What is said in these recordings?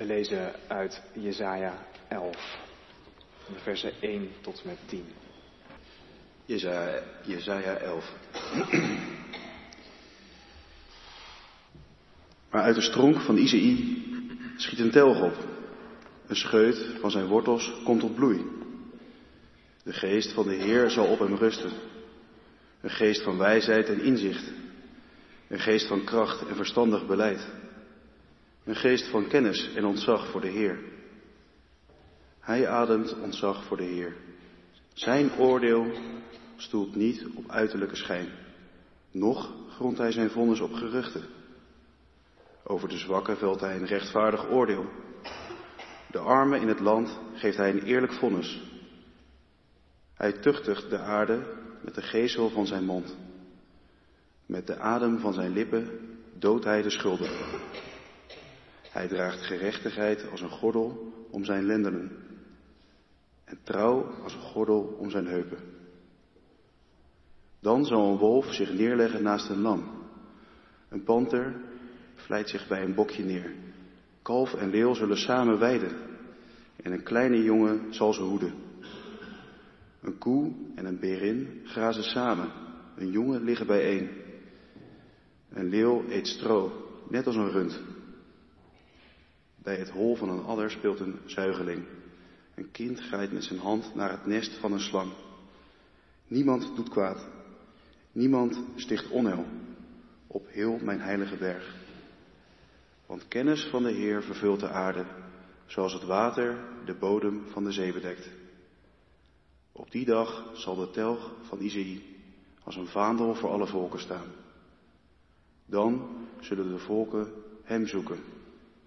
We lezen uit Jesaja 11, versen 1 tot en met 10. Jesaja, Jesaja 11. Maar uit de stronk van Isaïe schiet een telg op. Een scheut van zijn wortels komt tot bloei. De geest van de Heer zal op hem rusten. Een geest van wijsheid en inzicht. Een geest van kracht en verstandig beleid. Een geest van kennis en ontzag voor de Heer. Hij ademt ontzag voor de Heer. Zijn oordeel stoelt niet op uiterlijke schijn. Noch grondt hij zijn vonnis op geruchten. Over de zwakken velt hij een rechtvaardig oordeel. De armen in het land geeft hij een eerlijk vonnis. Hij tuchtigt de aarde met de geesel van zijn mond. Met de adem van zijn lippen doodt hij de schuldigen. Hij draagt gerechtigheid als een gordel om zijn lendenen en trouw als een gordel om zijn heupen. Dan zal een wolf zich neerleggen naast een lam. Een panter vlijt zich bij een bokje neer. Kalf en leeuw zullen samen weiden en een kleine jongen zal ze hoeden. Een koe en een berin grazen samen, een jongen liggen bijeen. Een leeuw eet stro, net als een rund. Bij het hol van een adder speelt een zuigeling. Een kind grijpt met zijn hand naar het nest van een slang. Niemand doet kwaad. Niemand sticht onheil op heel mijn heilige berg. Want kennis van de Heer vervult de aarde, zoals het water de bodem van de zee bedekt. Op die dag zal de telg van Isaïe als een vaandel voor alle volken staan. Dan zullen de volken hem zoeken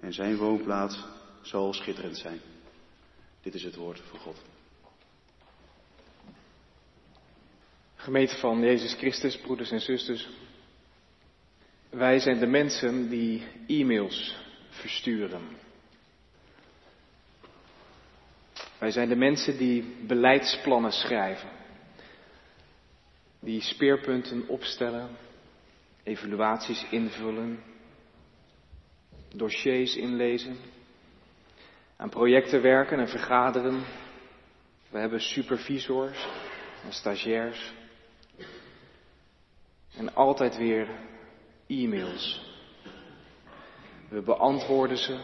en zijn woonplaats zal schitterend zijn. Dit is het woord van God. Gemeente van Jezus Christus, broeders en zusters. Wij zijn de mensen die e-mails versturen. Wij zijn de mensen die beleidsplannen schrijven. Die speerpunten opstellen, evaluaties invullen, dossiers inlezen, aan projecten werken en vergaderen. We hebben supervisors en stagiairs. En altijd weer e-mails. We beantwoorden ze.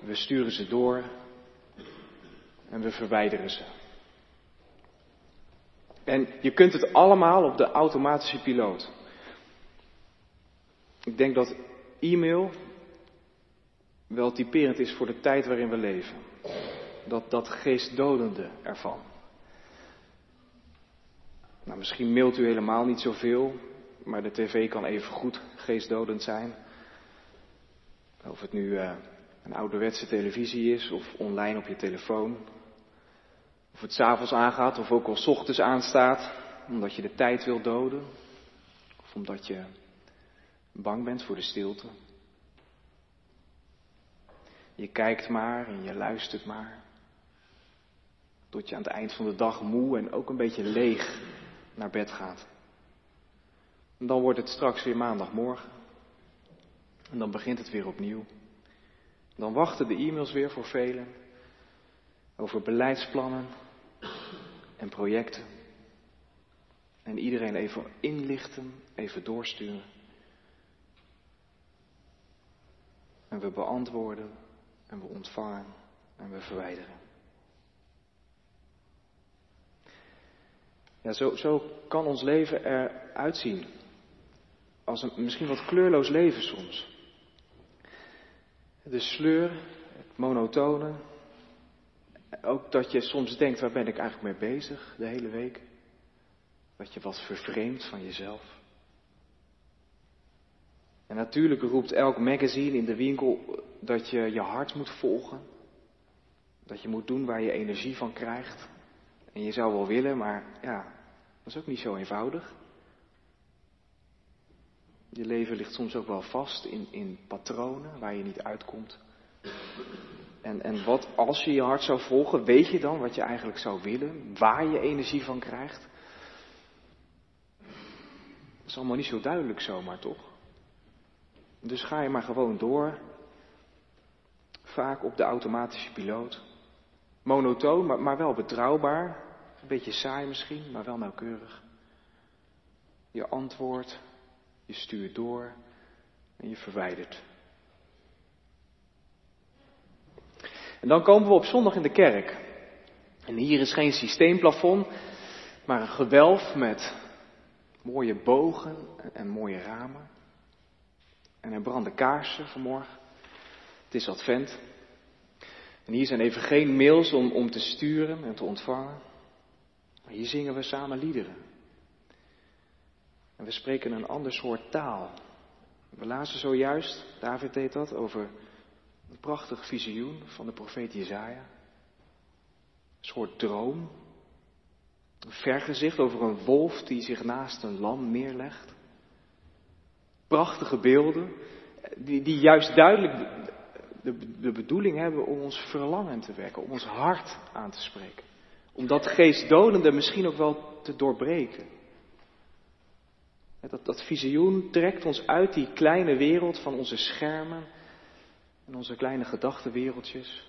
We sturen ze door. En we verwijderen ze. En je kunt het allemaal op de automatische piloot. Ik denk dat e-mail wel typerend is voor de tijd waarin we leven. Dat, dat geestdodende ervan. Nou, misschien mailt u helemaal niet zoveel, maar de tv kan even goed geestdodend zijn. Of het nu uh, een ouderwetse televisie is of online op je telefoon. Of het s'avonds aangaat of ook al s ochtends aanstaat, omdat je de tijd wil doden. Of omdat je bang bent voor de stilte. Je kijkt maar en je luistert maar. Tot je aan het eind van de dag moe en ook een beetje leeg naar bed gaat. En dan wordt het straks weer maandagmorgen. En dan begint het weer opnieuw. Dan wachten de e-mails weer voor velen over beleidsplannen en projecten. En iedereen even inlichten, even doorsturen. En we beantwoorden en we ontvangen en we verwijderen. Ja, zo, zo kan ons leven eruit zien. Als een misschien wat kleurloos leven soms. De sleur, het monotone. Ook dat je soms denkt, waar ben ik eigenlijk mee bezig de hele week? Dat je wat vervreemdt van jezelf. En natuurlijk roept elk magazine in de winkel dat je je hart moet volgen. Dat je moet doen waar je energie van krijgt. En je zou wel willen, maar ja, dat is ook niet zo eenvoudig. Je leven ligt soms ook wel vast in, in patronen waar je niet uitkomt. En, en wat als je je hart zou volgen, weet je dan wat je eigenlijk zou willen, waar je energie van krijgt? Dat is allemaal niet zo duidelijk zomaar, toch? Dus ga je maar gewoon door vaak op de automatische piloot. Monotoon, maar, maar wel betrouwbaar. Een beetje saai misschien, maar wel nauwkeurig. Je antwoordt, je stuurt door en je verwijdert. En dan komen we op zondag in de kerk. En hier is geen systeemplafond, maar een gewelf met mooie bogen en mooie ramen. En er branden kaarsen vanmorgen. Het is advent. En hier zijn even geen mails om, om te sturen en te ontvangen. Maar hier zingen we samen liederen. En we spreken een ander soort taal. We lazen zojuist, David deed dat, over een prachtig visioen van de profeet Jezaja. Een soort droom. Een vergezicht over een wolf die zich naast een lam neerlegt. Prachtige beelden, die, die juist duidelijk de, de bedoeling hebben om ons verlangen te wekken, om ons hart aan te spreken. Om dat geestdodende misschien ook wel te doorbreken. Dat, dat visioen trekt ons uit die kleine wereld van onze schermen en onze kleine gedachtenwereldjes.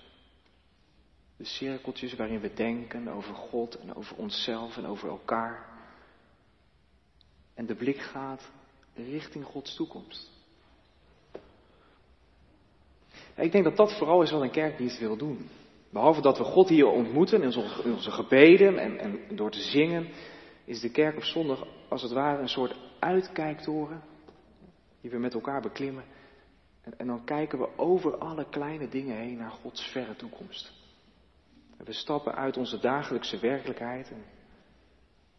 De cirkeltjes waarin we denken over God en over onszelf en over elkaar. En de blik gaat richting Gods toekomst. Ik denk dat dat vooral is wat een kerkdienst wil doen. Behalve dat we God hier ontmoeten in onze, onze gebeden en, en door te zingen, is de kerk op zondag als het ware een soort uitkijktoren die we met elkaar beklimmen. En, en dan kijken we over alle kleine dingen heen naar Gods verre toekomst. We stappen uit onze dagelijkse werkelijkheid en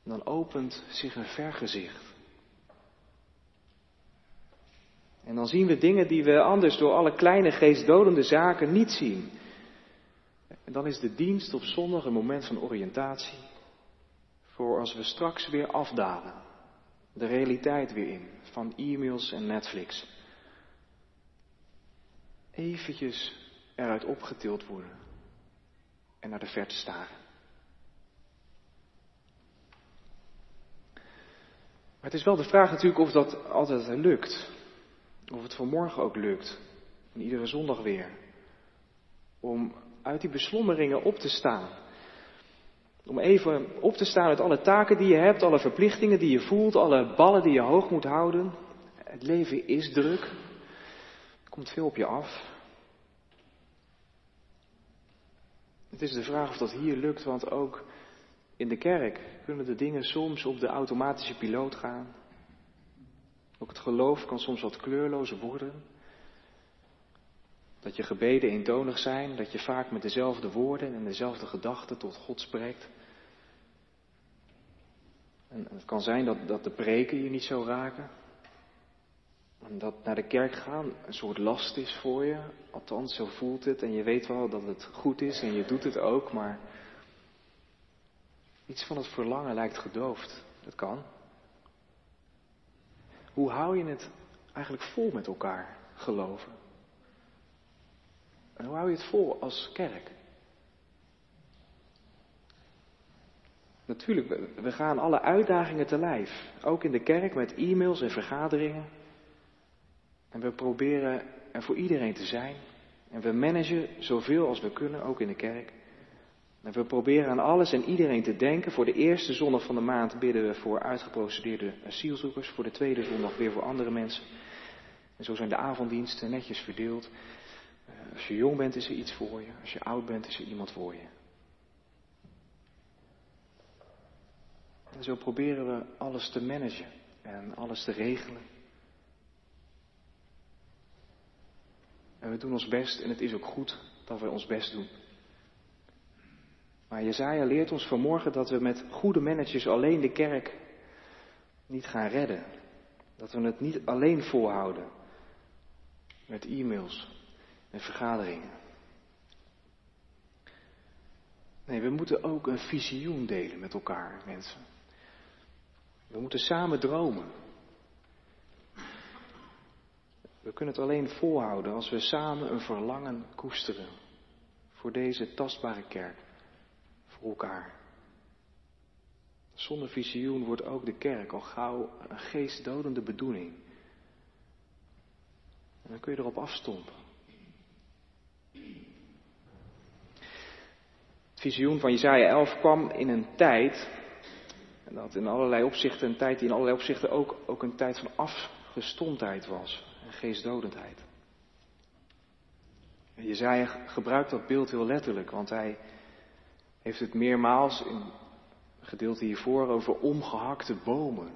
dan opent zich een vergezicht. En dan zien we dingen die we anders door alle kleine geestdodende zaken niet zien. En dan is de dienst op zondag een moment van oriëntatie. Voor als we straks weer afdalen. De realiteit weer in. Van e-mails en Netflix. Eventjes eruit opgetild worden. En naar de verte staren. Maar het is wel de vraag natuurlijk of dat altijd lukt. Of het vanmorgen ook lukt. En iedere zondag weer. Om uit die beslommeringen op te staan. Om even op te staan uit alle taken die je hebt, alle verplichtingen die je voelt, alle ballen die je hoog moet houden. Het leven is druk. Er komt veel op je af. Het is de vraag of dat hier lukt, want ook in de kerk kunnen de dingen soms op de automatische piloot gaan. Ook het geloof kan soms wat kleurloos worden. Dat je gebeden eentonig zijn, dat je vaak met dezelfde woorden en dezelfde gedachten tot God spreekt. En het kan zijn dat, dat de preken je niet zo raken. En dat naar de kerk gaan een soort last is voor je. Althans, zo voelt het. En je weet wel dat het goed is en je doet het ook, maar iets van het verlangen lijkt gedoofd. Dat kan. Hoe hou je het eigenlijk vol met elkaar geloven? En hoe hou je het vol als kerk? Natuurlijk, we gaan alle uitdagingen te lijf. Ook in de kerk met e-mails en vergaderingen. En we proberen er voor iedereen te zijn. En we managen zoveel als we kunnen, ook in de kerk. We proberen aan alles en iedereen te denken. Voor de eerste zondag van de maand bidden we voor uitgeprocedeerde asielzoekers. Voor de tweede zondag weer voor andere mensen. En zo zijn de avonddiensten netjes verdeeld. Eh, als je jong bent is er iets voor je. Als je oud bent is er iemand voor je. En zo proberen we alles te managen en alles te regelen. En we doen ons best en het is ook goed dat we ons best doen. Maar Jezaja leert ons vanmorgen dat we met goede managers alleen de kerk niet gaan redden. Dat we het niet alleen volhouden met e-mails en vergaderingen. Nee, we moeten ook een visioen delen met elkaar, mensen. We moeten samen dromen. We kunnen het alleen volhouden als we samen een verlangen koesteren voor deze tastbare kerk elkaar. Zonder visioen wordt ook de kerk al gauw een geestdodende bedoeling. En dan kun je erop afstompen. Het visioen van Jesaja 11 kwam in een tijd, en dat in allerlei opzichten een tijd die in allerlei opzichten ook, ook een tijd van afgestomdheid was en geestdodendheid. Jezaja gebruikt dat beeld heel letterlijk, want hij heeft het meermaals in een gedeelte hiervoor over omgehakte bomen.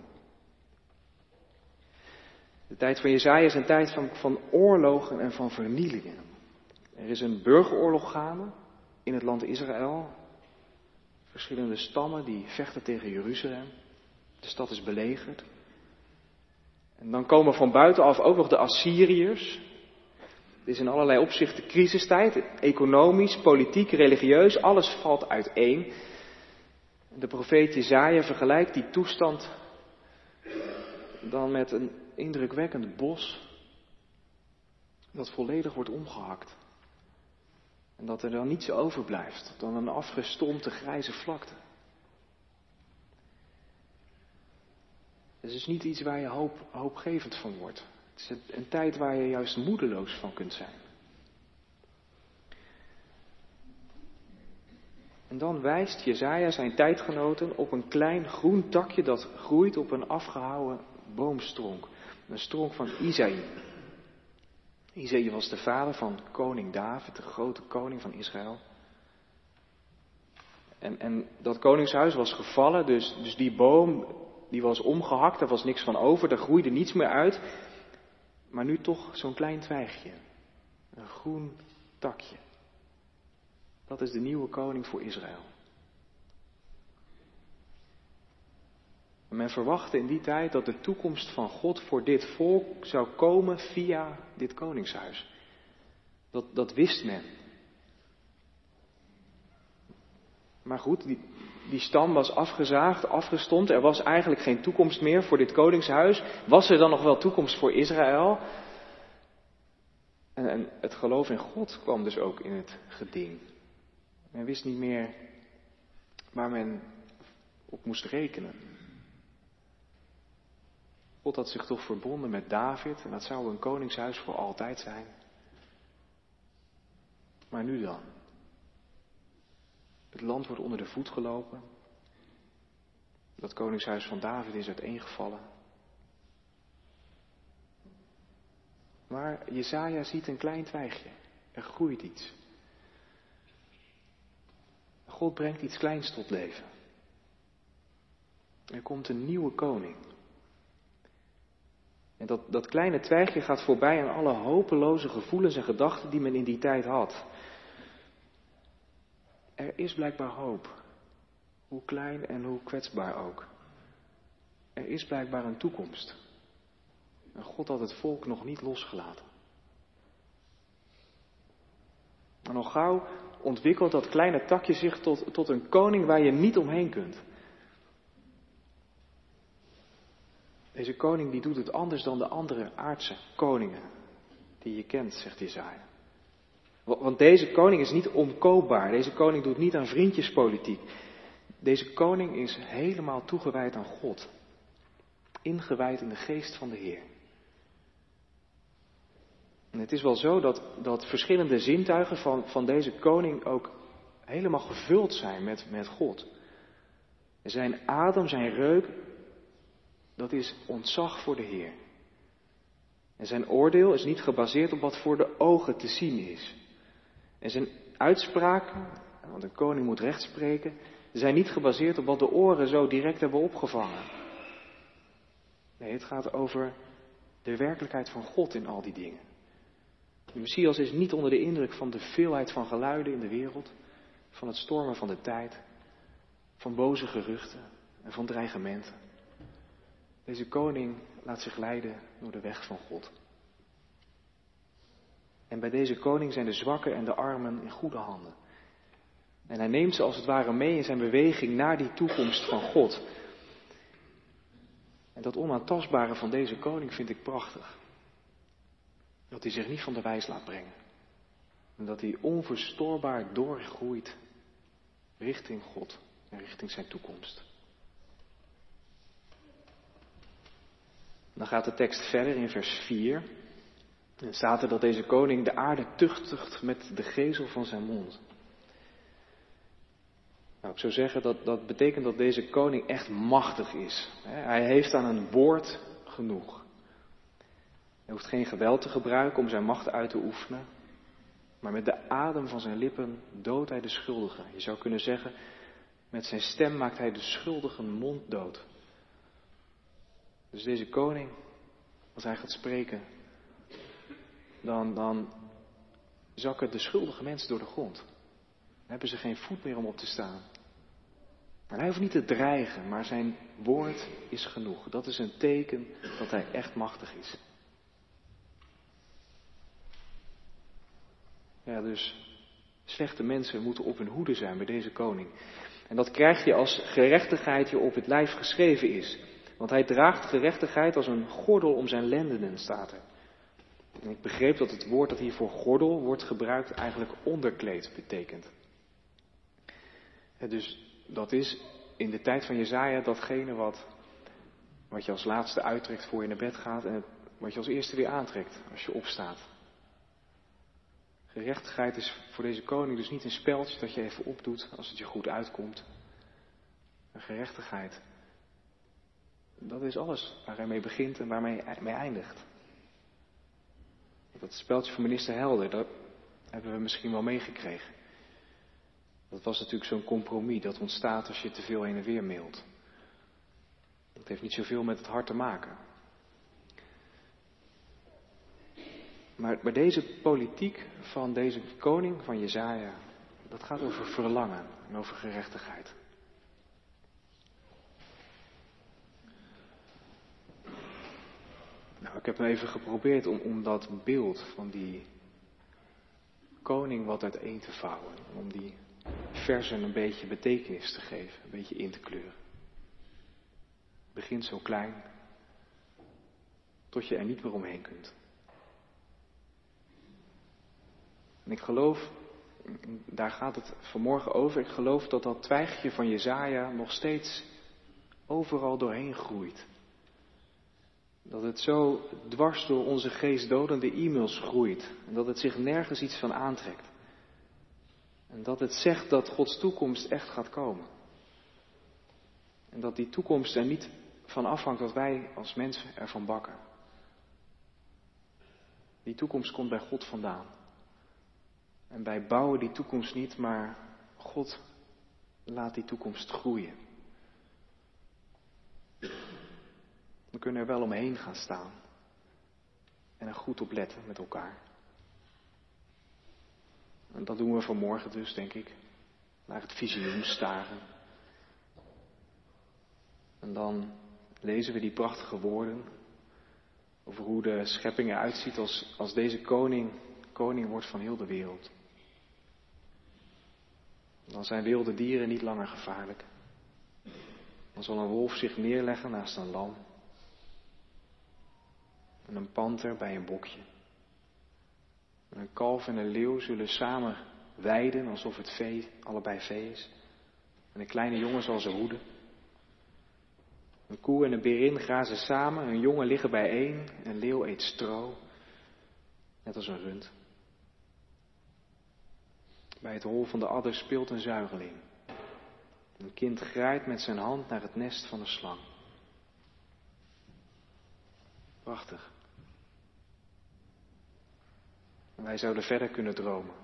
De tijd van Jezaja is een tijd van, van oorlogen en van vernielingen. Er is een burgeroorlog gaande in het land Israël. Verschillende stammen die vechten tegen Jeruzalem. De stad is belegerd. En dan komen van buitenaf ook nog de Assyriërs. Het is in allerlei opzichten crisistijd, economisch, politiek, religieus, alles valt uiteen. De profeet Jezaja vergelijkt die toestand dan met een indrukwekkend bos dat volledig wordt omgehakt. En dat er dan niets overblijft dan een afgestompte grijze vlakte. Het is dus niet iets waar je hoop, hoopgevend van wordt. Het is een tijd waar je juist moedeloos van kunt zijn. En dan wijst Jezaja zijn tijdgenoten op een klein groen takje dat groeit op een afgehouwen boomstronk. Een stronk van Isaïe. Isaïe was de vader van koning David, de grote koning van Israël. En, en dat koningshuis was gevallen, dus, dus die boom die was omgehakt, er was niks van over, er groeide niets meer uit. Maar nu toch zo'n klein twijgje, een groen takje. Dat is de nieuwe koning voor Israël. Men verwachtte in die tijd dat de toekomst van God voor dit volk zou komen via dit koningshuis. Dat, dat wist men. Maar goed, die, die stam was afgezaagd, afgestomd. Er was eigenlijk geen toekomst meer voor dit koningshuis. Was er dan nog wel toekomst voor Israël? En, en het geloof in God kwam dus ook in het geding. Men wist niet meer waar men op moest rekenen. God had zich toch verbonden met David en dat zou een koningshuis voor altijd zijn. Maar nu dan? Het land wordt onder de voet gelopen. Dat koningshuis van David is uiteengevallen. Maar Jezaja ziet een klein twijgje. Er groeit iets. God brengt iets kleins tot leven. Er komt een nieuwe koning. En dat, dat kleine twijgje gaat voorbij aan alle hopeloze gevoelens en gedachten die men in die tijd had. Er is blijkbaar hoop. Hoe klein en hoe kwetsbaar ook. Er is blijkbaar een toekomst. En God had het volk nog niet losgelaten. Maar nog gauw ontwikkelt dat kleine takje zich tot, tot een koning waar je niet omheen kunt. Deze koning die doet het anders dan de andere aardse koningen die je kent, zegt Jezaja. Want deze koning is niet omkoopbaar. Deze koning doet niet aan vriendjespolitiek. Deze koning is helemaal toegewijd aan God. Ingewijd in de geest van de Heer. En het is wel zo dat, dat verschillende zintuigen van, van deze koning ook helemaal gevuld zijn met, met God. Zijn adem, zijn reuk, dat is ontzag voor de Heer. En zijn oordeel is niet gebaseerd op wat voor de ogen te zien is. En zijn uitspraken, want een koning moet recht spreken, zijn niet gebaseerd op wat de oren zo direct hebben opgevangen. Nee, het gaat over de werkelijkheid van God in al die dingen. De Messias is niet onder de indruk van de veelheid van geluiden in de wereld, van het stormen van de tijd, van boze geruchten en van dreigementen. Deze koning laat zich leiden door de weg van God. En bij deze koning zijn de zwakken en de armen in goede handen. En hij neemt ze als het ware mee in zijn beweging naar die toekomst van God. En dat onaantastbare van deze koning vind ik prachtig. Dat hij zich niet van de wijs laat brengen. En dat hij onverstoorbaar doorgroeit richting God en richting zijn toekomst. Dan gaat de tekst verder in vers 4. En staat dat deze koning de aarde tuchtigt met de gezel van zijn mond. Nou, ik zou zeggen dat dat betekent dat deze koning echt machtig is. Hij heeft aan een woord genoeg. Hij hoeft geen geweld te gebruiken om zijn macht uit te oefenen. Maar met de adem van zijn lippen doodt hij de schuldige. Je zou kunnen zeggen, met zijn stem maakt hij de schuldige mond dood. Dus deze koning, als hij gaat spreken, dan, dan zakken de schuldige mensen door de grond. Dan hebben ze geen voet meer om op te staan. Hij hoeft niet te dreigen, maar zijn woord is genoeg. Dat is een teken dat hij echt machtig is. Ja, dus slechte mensen moeten op hun hoede zijn bij deze koning. En dat krijg je als gerechtigheid je op het lijf geschreven is. Want hij draagt gerechtigheid als een gordel om zijn lendenen, staat er. En ik begreep dat het woord dat hier voor gordel wordt gebruikt eigenlijk onderkleed betekent. dus dat is in de tijd van Jezaja datgene wat, wat je als laatste uittrekt voor je naar bed gaat en wat je als eerste weer aantrekt als je opstaat. Gerechtigheid is voor deze koning dus niet een speltje dat je even opdoet als het je goed uitkomt. Een gerechtigheid, dat is alles waar hij mee begint en waarmee hij mee eindigt. Dat speltje van minister Helder, dat hebben we misschien wel meegekregen. Dat was natuurlijk zo'n compromis dat ontstaat als je te veel heen en weer mailt. Dat heeft niet zoveel met het hart te maken. Maar, deze politiek van deze koning van Jezaja, dat gaat over verlangen en over gerechtigheid. Nou, ik heb even geprobeerd om, om dat beeld van die koning wat uiteen te vouwen. Om die versen een beetje betekenis te geven, een beetje in te kleuren. Het begint zo klein, tot je er niet meer omheen kunt. En ik geloof, daar gaat het vanmorgen over, ik geloof dat dat twijgje van Jezaja nog steeds overal doorheen groeit. Dat het zo dwars door onze geestdodende e-mails groeit. En dat het zich nergens iets van aantrekt. En dat het zegt dat Gods toekomst echt gaat komen. En dat die toekomst er niet van afhangt wat wij als mensen ervan bakken. Die toekomst komt bij God vandaan. En wij bouwen die toekomst niet, maar God laat die toekomst groeien. Kunnen er wel omheen gaan staan. En er goed op letten met elkaar. En dat doen we vanmorgen dus, denk ik. Naar het visioen staren. En dan lezen we die prachtige woorden over hoe de schepping eruit ziet als, als deze koning koning wordt van heel de wereld. Dan zijn wilde dieren niet langer gevaarlijk. Dan zal een wolf zich neerleggen naast een lam. En een panter bij een bokje. En een kalf en een leeuw zullen samen weiden alsof het vee allebei vee is. En een kleine jongen zal ze hoeden. Een koe en een berin grazen samen, een jongen liggen bijeen, een leeuw eet stro, net als een rund. Bij het hol van de adder speelt een zuigeling. Een kind grijpt met zijn hand naar het nest van de slang. Prachtig. En wij zouden verder kunnen dromen.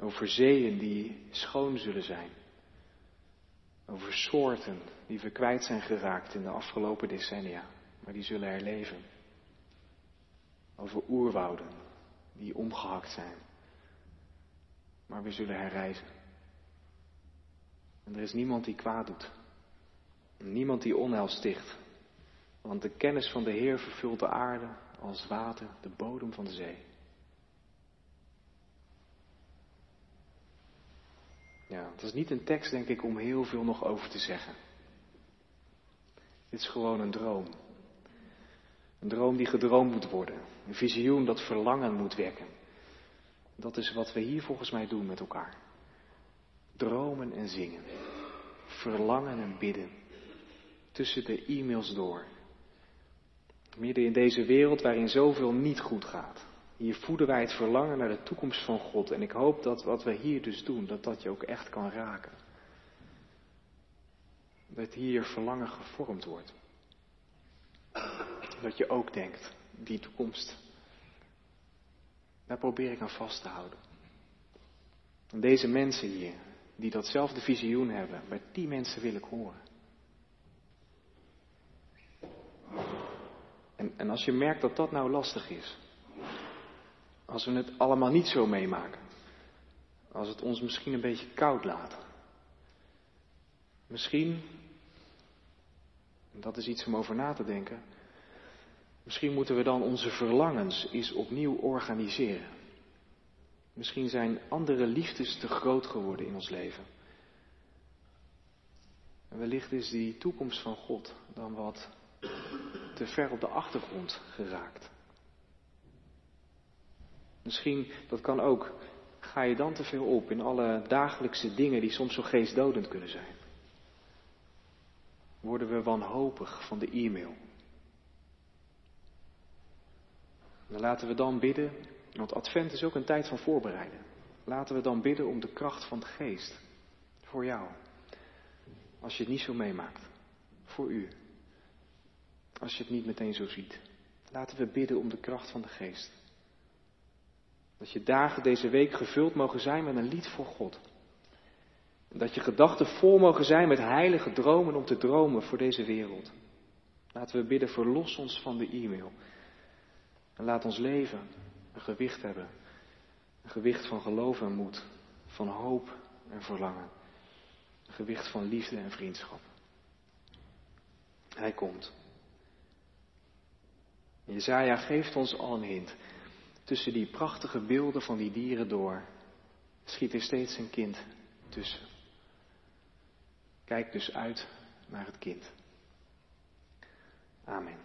Over zeeën die schoon zullen zijn. Over soorten die we kwijt zijn geraakt in de afgelopen decennia, maar die zullen herleven. Over oerwouden die omgehakt zijn, maar we zullen herrijzen. En er is niemand die kwaad doet. Niemand die onheil sticht. Want de kennis van de Heer vervult de aarde als water, de bodem van de zee. Ja, het is niet een tekst, denk ik, om heel veel nog over te zeggen. Dit is gewoon een droom. Een droom die gedroomd moet worden. Een visioen dat verlangen moet wekken. Dat is wat we hier volgens mij doen met elkaar. Dromen en zingen. Verlangen en bidden. Tussen de e-mails door. Midden in deze wereld waarin zoveel niet goed gaat. Hier voeden wij het verlangen naar de toekomst van God. En ik hoop dat wat we hier dus doen, dat dat je ook echt kan raken. Dat hier verlangen gevormd wordt. Dat je ook denkt, die toekomst, daar probeer ik aan vast te houden. En deze mensen hier, die datzelfde visioen hebben, bij die mensen wil ik horen. En, en als je merkt dat dat nou lastig is, als we het allemaal niet zo meemaken, als het ons misschien een beetje koud laat, misschien, en dat is iets om over na te denken, misschien moeten we dan onze verlangens eens opnieuw organiseren. Misschien zijn andere liefdes te groot geworden in ons leven. En wellicht is die toekomst van God dan wat te ver op de achtergrond geraakt. Misschien, dat kan ook, ga je dan te veel op in alle dagelijkse dingen die soms zo geestdodend kunnen zijn. Worden we wanhopig van de e-mail. Dan laten we dan bidden, want Advent is ook een tijd van voorbereiden. Laten we dan bidden om de kracht van de geest. Voor jou. Als je het niet zo meemaakt. Voor u. Als je het niet meteen zo ziet. Laten we bidden om de kracht van de geest. Dat je dagen deze week gevuld mogen zijn met een lied voor God. Dat je gedachten vol mogen zijn met heilige dromen om te dromen voor deze wereld. Laten we bidden, verlos ons van de e-mail. En laat ons leven een gewicht hebben. Een gewicht van geloof en moed. Van hoop en verlangen. Een gewicht van liefde en vriendschap. Hij komt. Jezaja geeft ons al een hint. Tussen die prachtige beelden van die dieren door schiet er steeds een kind tussen. Kijk dus uit naar het kind. Amen.